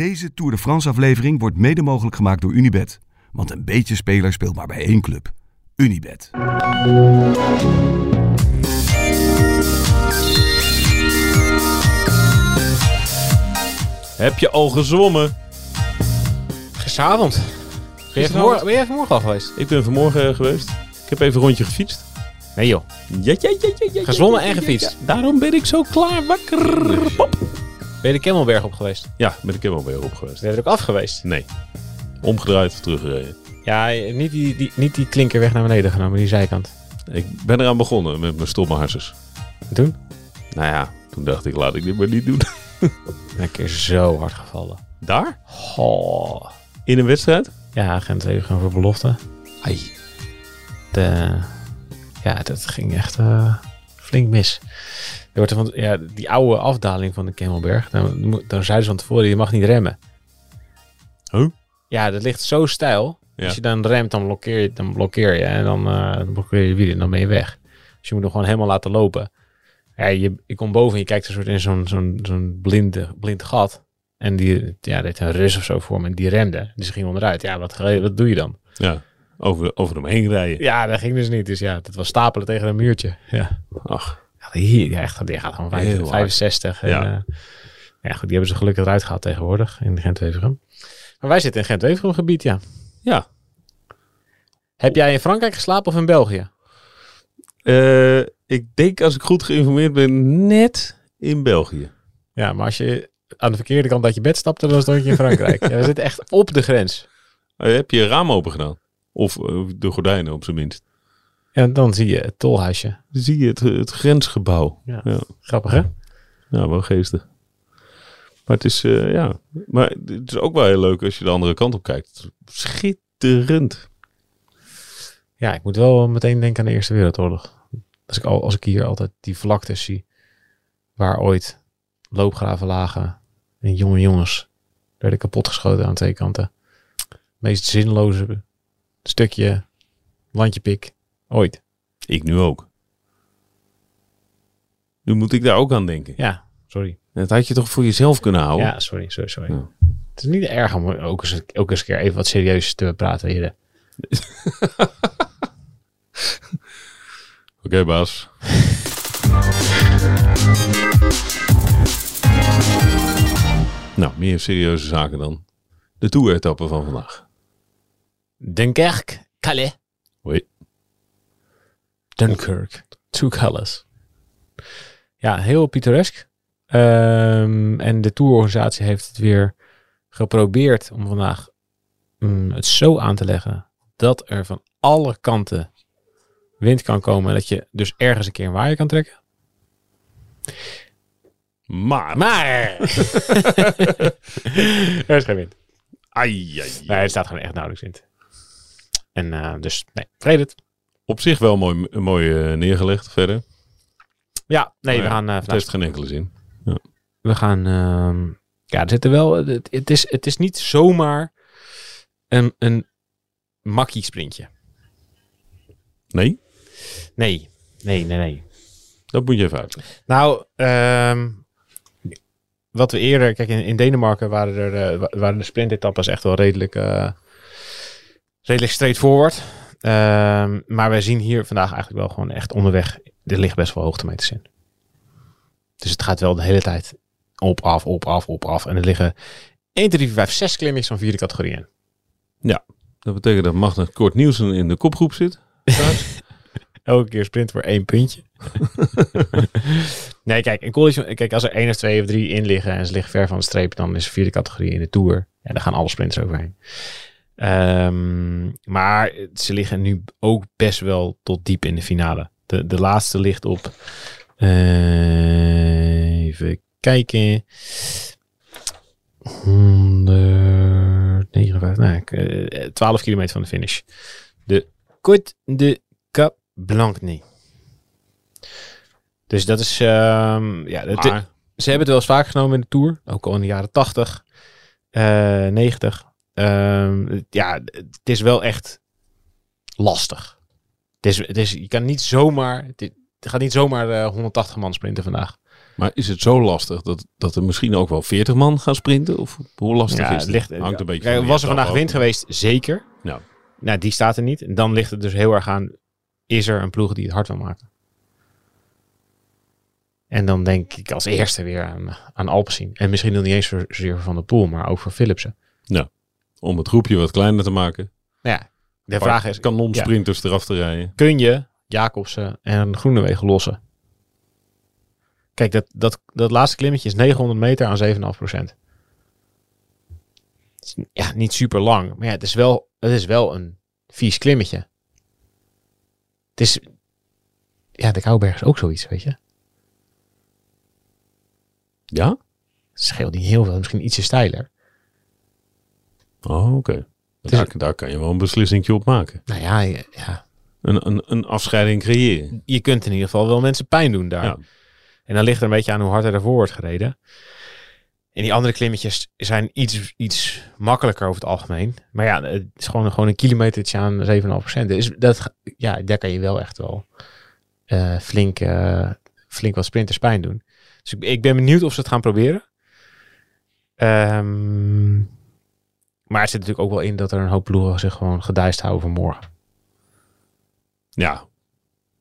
Deze Tour de France aflevering wordt mede mogelijk gemaakt door Unibet. Want een beetje speler speelt maar bij één club. Unibet. Heb je al gezwommen? Gisteravond. Ben jij, Gisteravond? vanmorgen, ben jij vanmorgen al geweest? Ik ben vanmorgen eh, geweest. Ik heb even een rondje gefietst. Nee joh. Ja, ja, ja, ja, ja, Gezwommen ja, en ja, gefietst. Daarom ben ik zo klaar wakker. Pop. Ben je de Kemmelberg op geweest? Ja, ben helemaal weer op geweest. Ben je er ook af geweest? Nee. Omgedraaid, teruggereden. Ja, niet die, die, niet die klinkerweg naar beneden genomen, die zijkant. Ik ben eraan begonnen met mijn stomme harses. En toen? Nou ja, toen dacht ik, laat ik dit maar niet doen. Ben ik keer zo hard gevallen. Daar? Oh. In een wedstrijd? Ja, Gent even gaan voor belofte. Ai. De, ja, dat ging echt eh, flink mis. Wordt er van, ja, die oude afdaling van de Kemmelberg, dan, dan zeiden ze van tevoren, je mag niet remmen. Huh? Ja, dat ligt zo stijl. Ja. Als je dan remt, dan blokkeer je, dan blokkeer je en dan, eh, dan blokkeer je wielen en dan ben je weg. Dus je moet hem gewoon helemaal laten lopen. Ja, je, je komt boven en je kijkt een soort in zo'n zo'n zo'n blinde, blind gat. En die, ja, dit een Rus of zo voor me en die remde. Dus ging onderuit. Ja, wat, wat doe je dan? Ja, over, over hem heen rijden. Ja, dat ging dus niet. Dus ja, dat was stapelen tegen een muurtje. Ja, Ach, hier, ja, echt, die gaat gewoon vijf- Heel hard. 65. En, Ja. ja. ja, goed, die hebben ze gelukkig eruit gehaald tegenwoordig in Gent-Weverum. Maar wij zitten in Gent-Weverum gebied, ja. ja. Heb jij in Frankrijk geslapen of in België? Eh, ik denk, als ik goed geïnformeerd ben, net in België. Ja, maar als je aan de verkeerde kant uit je bed stapte, dan stond je in Frankrijk. ja, we zitten echt op de grens. Eh, heb je je raam open gedaan? Of eh, de gordijnen op zijn minst? En dan zie je het tolhuisje. Dan zie je het, het grensgebouw. Ja. Ja. Grappig, hè? Ja, wel geestig. Maar het is, eh, ja. Maar het is ook wel heel leuk als je de andere kant op kijkt. Schitterend. Ja, ik moet wel meteen denken aan de Eerste Wereldoorlog. Als ik, al, als ik hier altijd die vlaktes zie, waar ooit loopgraven lagen en jonge jongens werden kapotgeschoten aan twee kanten. Meest zinloze stukje landje pik ooit. Ik nu ook. Nu moet ik daar ook aan denken. Ja, sorry. Dat had je toch voor jezelf kunnen houden? Ja, sorry, sorry, sorry. Ja. Het is niet erg om ook eens, ook eens een keer even wat serieus te praten hier. Oké, baas. nou, meer serieuze zaken dan. De tour-etappe van vandaag. Dunkerque, Calais. Hoi. Dunkirk, two colors. Ja, heel pittoresk. Ehm, en de tourorganisatie heeft het weer geprobeerd om vandaag mm, het zo aan te leggen dat er van alle kanten wind kan komen en dat je dus ergens een keer een waaier kan trekken. Maar. Maar er is geen wind. Ai, ai, ai. Nee, er staat gewoon echt nauwelijks wind. En eh, dus, nee, vrede het. Op zich wel mooi, mooi eh, neergelegd verder. Ja, nee, Maar we ja, gaan uh, Het heeft geen enkele zin. We gaan. ehm, ja, er zitten wel. Het, het, is, het is niet zomaar een, een makkie sprintje. Nee? Nee, nee, nee, nee. Dat moet je even uitleggen. Nou, ehm, wat we eerder. Kijk, in, in Denemarken waren, er, eh, wa- waren de sprintetappes echt wel redelijk. eh redelijk straightforward. Ehm, maar wij zien hier vandaag eigenlijk wel gewoon echt onderweg. Er ligt best wel hoogtemeters in. Dus het gaat wel de hele tijd op, af, op, af, op, af. En er liggen 1, 3, 4, 5, 6 klimmings van vierde categorie in. Dat betekent dat Magnus Kort Nielsen in de kopgroep zit. Elke keer sprint voor één puntje. nee, kijk, een college, kijk, als er één of twee of drie in liggen en ze liggen ver van de streep, dan is er vierde categorie in de Tour. En daar gaan alle sprinters overheen. Ehm, maar ze liggen nu ook best wel tot diep in de finale. De, de laatste ligt op. eh, even kijken. 159, nou, ik, eh, 12 kilometer van de finish. De Côte de Cap Blanc Dus dat is, ehm, ja, dat, ze hebben het wel eens vaak genomen in de Tour. Ook al in de jaren 80, eh 90. Ehm, ja, het is wel echt lastig. Het is, het is, je kan niet zomaar, het, gaat niet zomaar eh, 180 man sprinten vandaag. Maar is het zo lastig dat, dat er misschien ook wel 40 man gaan sprinten? Of hoe lastig Ja, is het het? ligt, Hangt een beetje Kijk, was er vandaag wind geweest? Zeker. Ja. Nou, die staat er niet. En dan ligt het dus heel erg aan, is er een ploeg die het hard wil maken? En dan denk ik als eerste weer aan, aan Alpecin. En misschien nog niet eens voor, zozeer Van der Poel, maar ook voor Philipsen. Om het groepje wat kleiner te maken. Ja, de vraag is, Kanonsprinters eraf te rijden. kun je Jacobsen en Groenewegen lossen? Kijk, dat, dat, dat laatste klimmetje is 900 meter aan 7,5 procent. Ja, niet super lang. Maar ja, het is wel, het is wel een vies klimmetje. Het is... Ja, de Kouberg is ook zoiets, weet je. Ja? Het scheelt niet heel veel. Misschien ietsje steiler. Oh, oké. is- Daar, daar kan je wel een beslissing op maken. Nou ja, ja, Een, een, een afscheiding creëren. je kunt in ieder geval wel mensen pijn doen daar. Ja. En dan ligt er een beetje aan hoe hard er ervoor wordt gereden. En die andere klimmetjes zijn iets, iets makkelijker over het algemeen. Maar ja, het is gewoon, gewoon een kilometertje aan 7,5%. Dus dat, ja, daar kan je wel echt wel eh, flink, eh, flink wat sprinters pijn doen. Dus ik, ik ben benieuwd of ze het gaan proberen. Ehm, maar het zit natuurlijk ook wel in dat er een hoop ploegen zich gewoon gedijst houden voor morgen. Ja.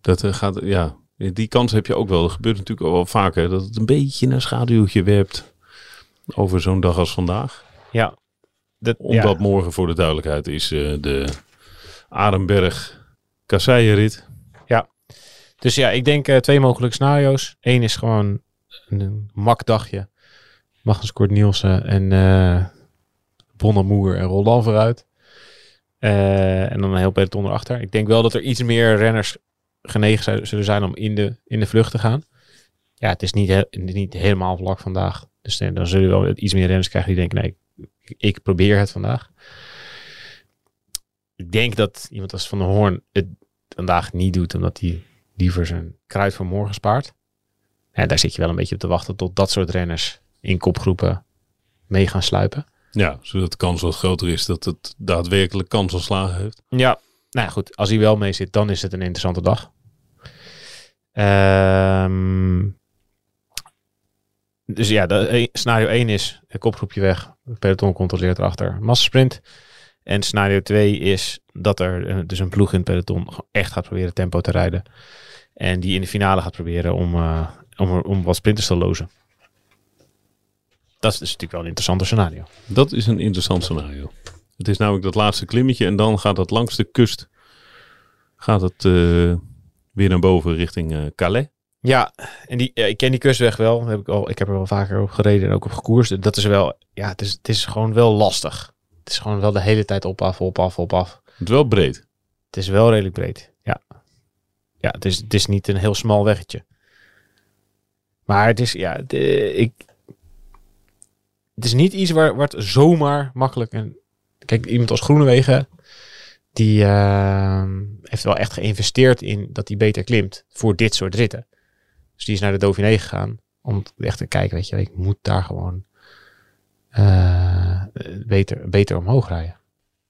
Dat eh, gaat, ja. Die kans heb je ook wel. Dat gebeurt natuurlijk ook wel vaker. Dat het een beetje een schaduwtje werpt. Over zo'n dag als vandaag. Ja, dat, ja. Omdat morgen voor de duidelijkheid is eh, de Arenberg kasseienrit. Dus ja, ik denk eh, twee mogelijke scenario's. Eén is gewoon een, een mak dagje. Magnus Kort Nielsen en Bonne Moer en Roland vooruit. Eh, en dan een heel peloton erachter. Ik denk wel dat er iets meer renners genegen zullen zijn om in de, in de vlucht te gaan. Ja, het is niet, niet helemaal vlak vandaag. Dus dan dan zullen we wel iets meer renners krijgen die denken, nee, ik, probeer het vandaag. Ik denk dat iemand als Van der Hoorn het vandaag niet doet, omdat hij liever zijn kruid voor morgen spaart. Ja, daar zit je wel een beetje op te wachten tot dat soort renners in kopgroepen mee gaan sluipen. Ja, zodat de kans wat groter is dat het daadwerkelijk kans op slagen heeft. Ja, nou ja, goed. Als hij wel mee zit, dan is het een interessante dag. Ehm, dus ja, de, e- scenario 1 is een kopgroepje weg. Peloton controleert erachter. Massasprint. En scenario 2 is dat er eh, dus een ploeg in het peloton echt gaat proberen tempo te rijden. En die in de finale gaat proberen om, eh, om, om wat sprinters te lozen. Dat is natuurlijk wel een interessante scenario. Dat is een interessant scenario. Het is namelijk dat laatste klimmetje en dan gaat het langs de kust. Gaat het eh, weer naar boven richting eh, Calais. Ja, en die, ja, ik ken die kustweg wel. Heb ik, al, ik heb er wel vaker op gereden en ook op gekoerst. Dat is wel, ja, het is, het is gewoon wel lastig. Het is gewoon wel de hele tijd op, af, op, af, op, af. Het is wel breed. Het is wel redelijk breed, ja. Ja, het is, het is niet een heel smal weggetje. Maar het is, ja, het, eh, ik, het is niet iets waar, waar zomaar makkelijk... En, kijk, iemand als Groenewegen, die ehm, heeft wel echt geïnvesteerd in dat hij beter klimt voor dit soort ritten. Dus die is naar de Dauphiné gegaan om echt te kijken, weet je, ik moet daar gewoon eh, beter, beter omhoog rijden.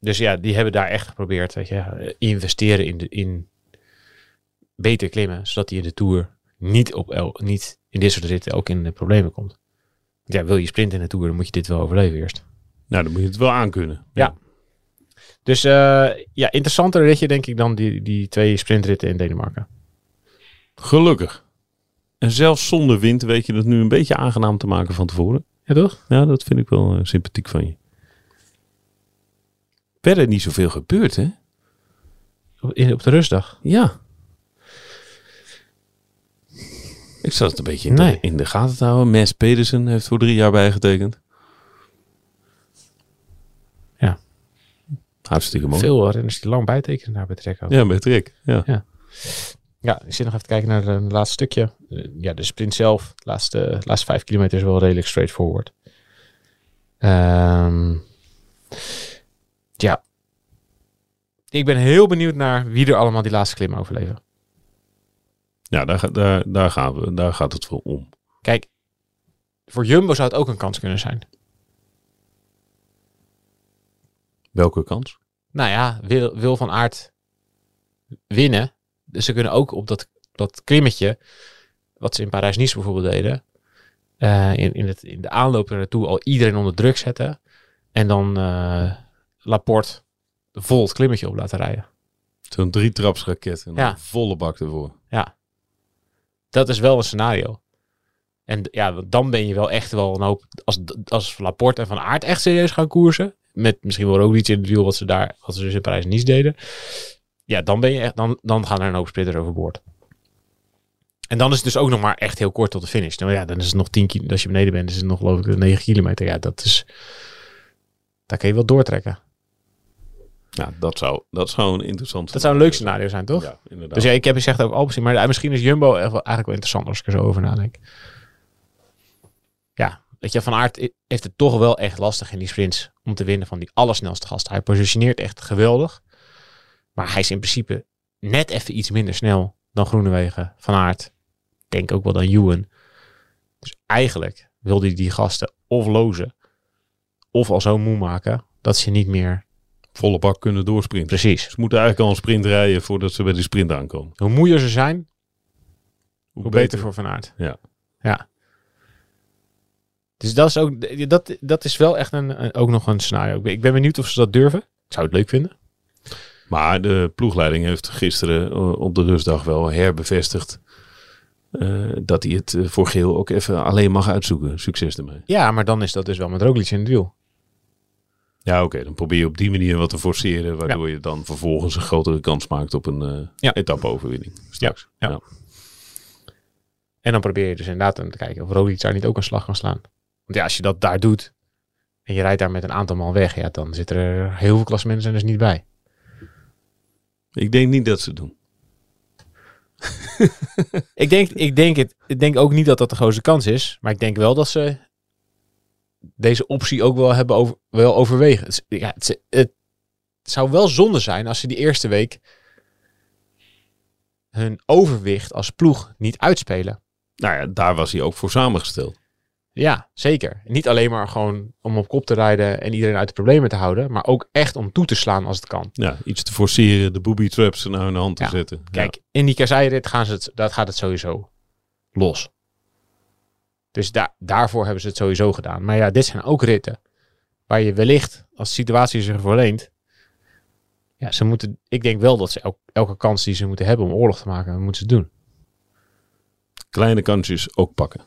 Dus ja, die hebben daar echt geprobeerd, weet je, investeren in, de, in beter klimmen, zodat hij in de Tour niet, op niet in dit soort ritten ook in de problemen komt. Ja, wil je sprinten in de Tour, dan moet je dit wel overleven eerst. Nou, dan moet je het wel aankunnen. Ja. Dus eh, ja, interessanter ritje denk ik dan die, die twee sprintritten in Denemarken. Gelukkig. En zelfs zonder wind weet je het nu een beetje aangenaam te maken van tevoren. Ja, toch? Ja, dat vind ik wel eh, sympathiek van je. Verder niet zoveel gebeurd, hè? Op, in, op de rustdag. Ja. Ik zat het een beetje in, Nee. de, in de gaten te houden. Mes Pedersen heeft voor drie jaar bijgetekend. Ja. Hartstikke mooi. Veel renners die lang bijtekenen daar bij Trek ook. Ja, bij Trek. Ja. Ja, ik zit nog even te kijken naar het laatste stukje. Eh, ja, de sprint zelf, de laatste, de laatste vijf kilometer is wel redelijk straightforward. Ehm ja. Ik ben heel benieuwd naar wie er allemaal die laatste klim overleven. Ja, daar, daar, daar, gaan we, daar gaat het wel om. Kijk, voor Jumbo zou het ook een kans kunnen zijn. Welke kans? Nou ja, Wil, Wil van Aert winnen. Dus ze kunnen ook op dat, dat klimmetje, wat ze in Parijs-Nice bijvoorbeeld deden, eh, in, in, het, in de aanloop naartoe al iedereen onder druk zetten. En dan eh Laporte vol het klimmetje op laten rijden. Zo'n drietrapsraket en Ja. een volle bak ervoor. Ja. Dat is wel een scenario. En ja, dan ben je wel echt wel een hoop... Als, als Laporte en Van Aert echt serieus gaan koersen... met misschien wel ook iets in het wiel wat ze daar... wat ze dus in Parijs niet deden... ja, dan, ben je echt, dan, dan gaan er een hoop splitters overboord. En dan is het dus ook nog maar echt heel kort tot de finish. Nou ja, dan is het nog 10 kilometer. Als je beneden bent, is het nog geloof ik 9 kilometer. Ja, dat is... Daar kun je wel doortrekken. Ja, dat zou, dat zou een interessant Dat zou een leuk scenario zijn, toch? Ja, inderdaad. Dus ja, ik heb gezegd ook Alpecin, maar misschien is Jumbo eigenlijk wel interessant als ik er zo over nadenk. Ja, weet je, Van Aert heeft het toch wel echt lastig in die sprints om te winnen van die allersnelste gast. Hij positioneert echt geweldig, maar hij is in principe net even iets minder snel dan Groenewegen, Van Aert. Denk ook wel dan Ewan. Dus eigenlijk wil hij die gasten of lozen of al zo moe maken dat ze niet meer Volle bak kunnen doorsprinten. precies. Ze moeten eigenlijk al een sprint rijden voordat ze bij de sprint aankomen. Hoe moeier ze zijn, hoe beter voor Van Aert. Ja. Ja. Dus dat is ook, dat, dat is wel echt een, ook nog een scenario. Ik ben, ik ben benieuwd of ze dat durven. Ik zou het leuk vinden. Maar de ploegleiding heeft gisteren eh, op de rustdag wel herbevestigd eh, dat hij het eh, voor geel ook even alleen mag uitzoeken. Succes ermee. Ja, maar dan is dat dus wel met Roglic in het wiel. Ja, oké. dan probeer je op die manier wat te forceren, waardoor je dan vervolgens een grotere kans maakt op een eh Ja. etappe-overwinning. Straks. Ja. Ja. En dan probeer je dus inderdaad om te kijken of Roglic daar niet ook een slag kan slaan. Want ja, als je dat daar doet en je rijdt daar met een aantal man weg, ja, dan zitten er heel veel klassementen dus niet bij. Ik denk niet dat ze het doen. Ik denk, ik, denk het, ik denk ook niet dat dat de grootste kans is. Maar ik denk wel dat ze deze optie ook wel hebben over, wel overwegen. Het, ja, het, het zou wel zonde zijn als ze die eerste week hun overwicht als ploeg niet uitspelen. Nou ja, daar was hij ook voor samengesteld. Ja, zeker. Niet alleen maar gewoon om op kop te rijden en iedereen uit de problemen te houden. Maar ook echt om toe te slaan als het kan. Ja, iets te forceren, de booby traps naar hun hand te Ja. zetten. Kijk, in die kasseirit gaan ze het, dat gaat het sowieso los. Dus daar daarvoor hebben ze het sowieso gedaan. Maar ja, dit zijn ook ritten waar je wellicht, als de situatie zich ervoor leent, ja, ze moeten, ik denk wel dat ze elk- elke kans die ze moeten hebben om oorlog te maken, moeten ze doen. Kleine kansjes ook pakken.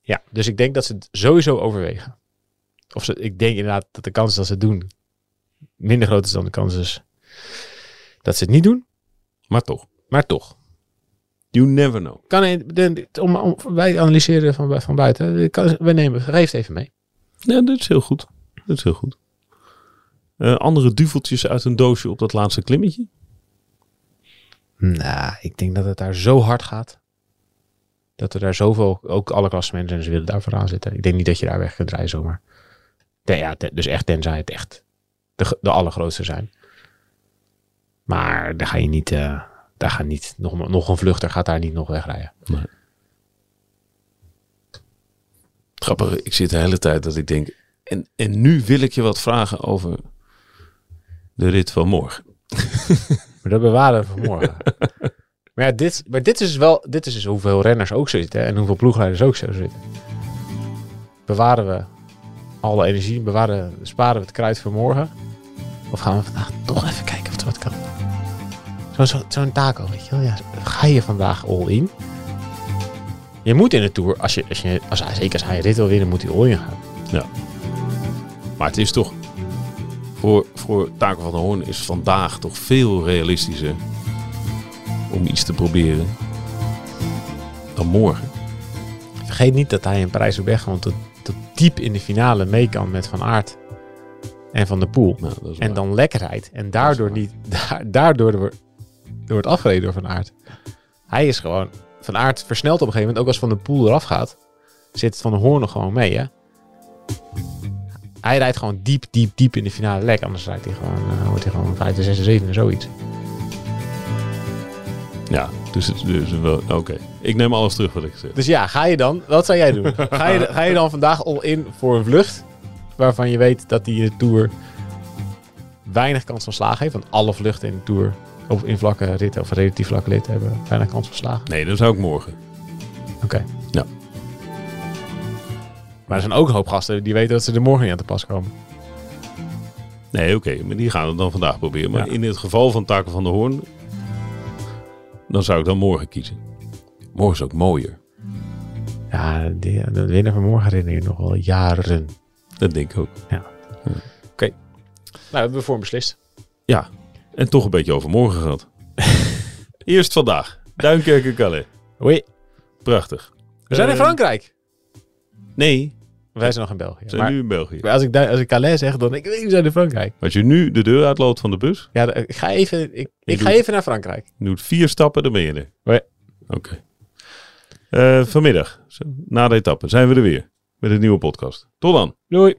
Ja, dus ik denk dat ze het sowieso overwegen. Of ze, ik denk inderdaad dat de kans dat ze het doen minder groot is dan de kans is dat ze het niet doen. Maar toch, Maar toch. You never know. Kan, om, om, wij analyseren van, van buiten. Kan, we nemen, geef het even mee. Ja, dat is heel goed. Dat is heel goed. Eh, andere duveltjes uit een doosje op dat laatste klimmetje? Nou, ik denk dat het daar zo hard gaat. Dat er daar zoveel, ook alle klassementen en ze willen daar vooraan zitten. Ik denk niet dat je daar weg kunt rijden zomaar. Nee, ja, dus echt tenzij het echt de, de allergrootste zijn. Maar daar ga je niet, eh, daar gaat niet, nog, nog een vluchter gaat daar niet nog wegrijden. Grappig, ik zit de hele tijd dat ik denk... En, en nu wil ik je wat vragen over de rit van morgen. Maar dat bewaren we voor morgen. maar ja, dit, maar dit is wel, dit is dus hoeveel renners ook zitten hè, en hoeveel ploegleiders ook zo zitten. Bewaren we alle energie, bewaren, sparen we het kruid voor morgen? Of gaan we vandaag toch even kijken of het wat kan? Zo'n zo, zo'n taco, weet je wel. Ja, ga je vandaag all in? Je moet in de Tour, als je, als je, als hij, zeker als hij dit wil winnen, moet hij all in gaan. Maar het is toch... Voor, voor Taco van der Hoorn is vandaag toch veel realistischer... om iets te proberen dan morgen. Vergeet niet dat hij in Parijs-Roubaix gewoon tot, tot diep in de finale mee kan met Van Aert en Van der Poel. Nou, En dan lekker rijdt. En daardoor, niet, da- daardoor door- wordt afgereden door Van Aert. Hij is gewoon... Van Aert versnelt op een gegeven moment. Ook als Van der Poel eraf gaat. Zit Van der Hoorn nog gewoon mee, hè? Hij rijdt gewoon diep, diep, diep in de finale lek. Anders rijdt hij gewoon, eh, wordt hij gewoon 5, 6, 7 en zoiets. Ja, dus, het, dus wel... Oké, ik neem alles terug wat ik zeg. Dus ja, ga je dan... Wat zou jij doen? Ga je, ga je dan vandaag all in voor een vlucht... waarvan je weet dat die de Tour weinig kans van slagen heeft? Want alle vluchten in de Tour... of in vlakke ritten of relatief vlakke ritten... hebben weinig kans van slagen. Nee, dat zou ik morgen. Oké. Ja. Maar er zijn ook een hoop gasten die weten dat ze er morgen niet aan te pas komen. Nee, oké, maar die gaan het dan vandaag proberen. Maar Ja. in het geval van Taken van de Hoorn, dan zou ik dan morgen kiezen. Morgen is ook mooier. Ja, de winnaar van morgen herinner je nog wel jaren. Dat denk ik ook. Nou, hebben we voor hem beslist. Ja, en toch een beetje over morgen gehad. Eerst vandaag. Duinkerke Calais. Hoi. Prachtig. We zijn in Eh, Frankrijk. Nee, Wij zijn nog in België. we zijn Maar nu in België. als ik, als ik Calais zeg, dan denk ik, we zijn in Frankrijk. Als je nu de deur uitloopt van de bus, Ja, ik ga even, ik, ik ga even naar Frankrijk. je doet vier stappen, dan ben je er. Oké. Eh, vanmiddag, na de etappe, zijn we er weer. Met een nieuwe podcast. Tot dan. Doei.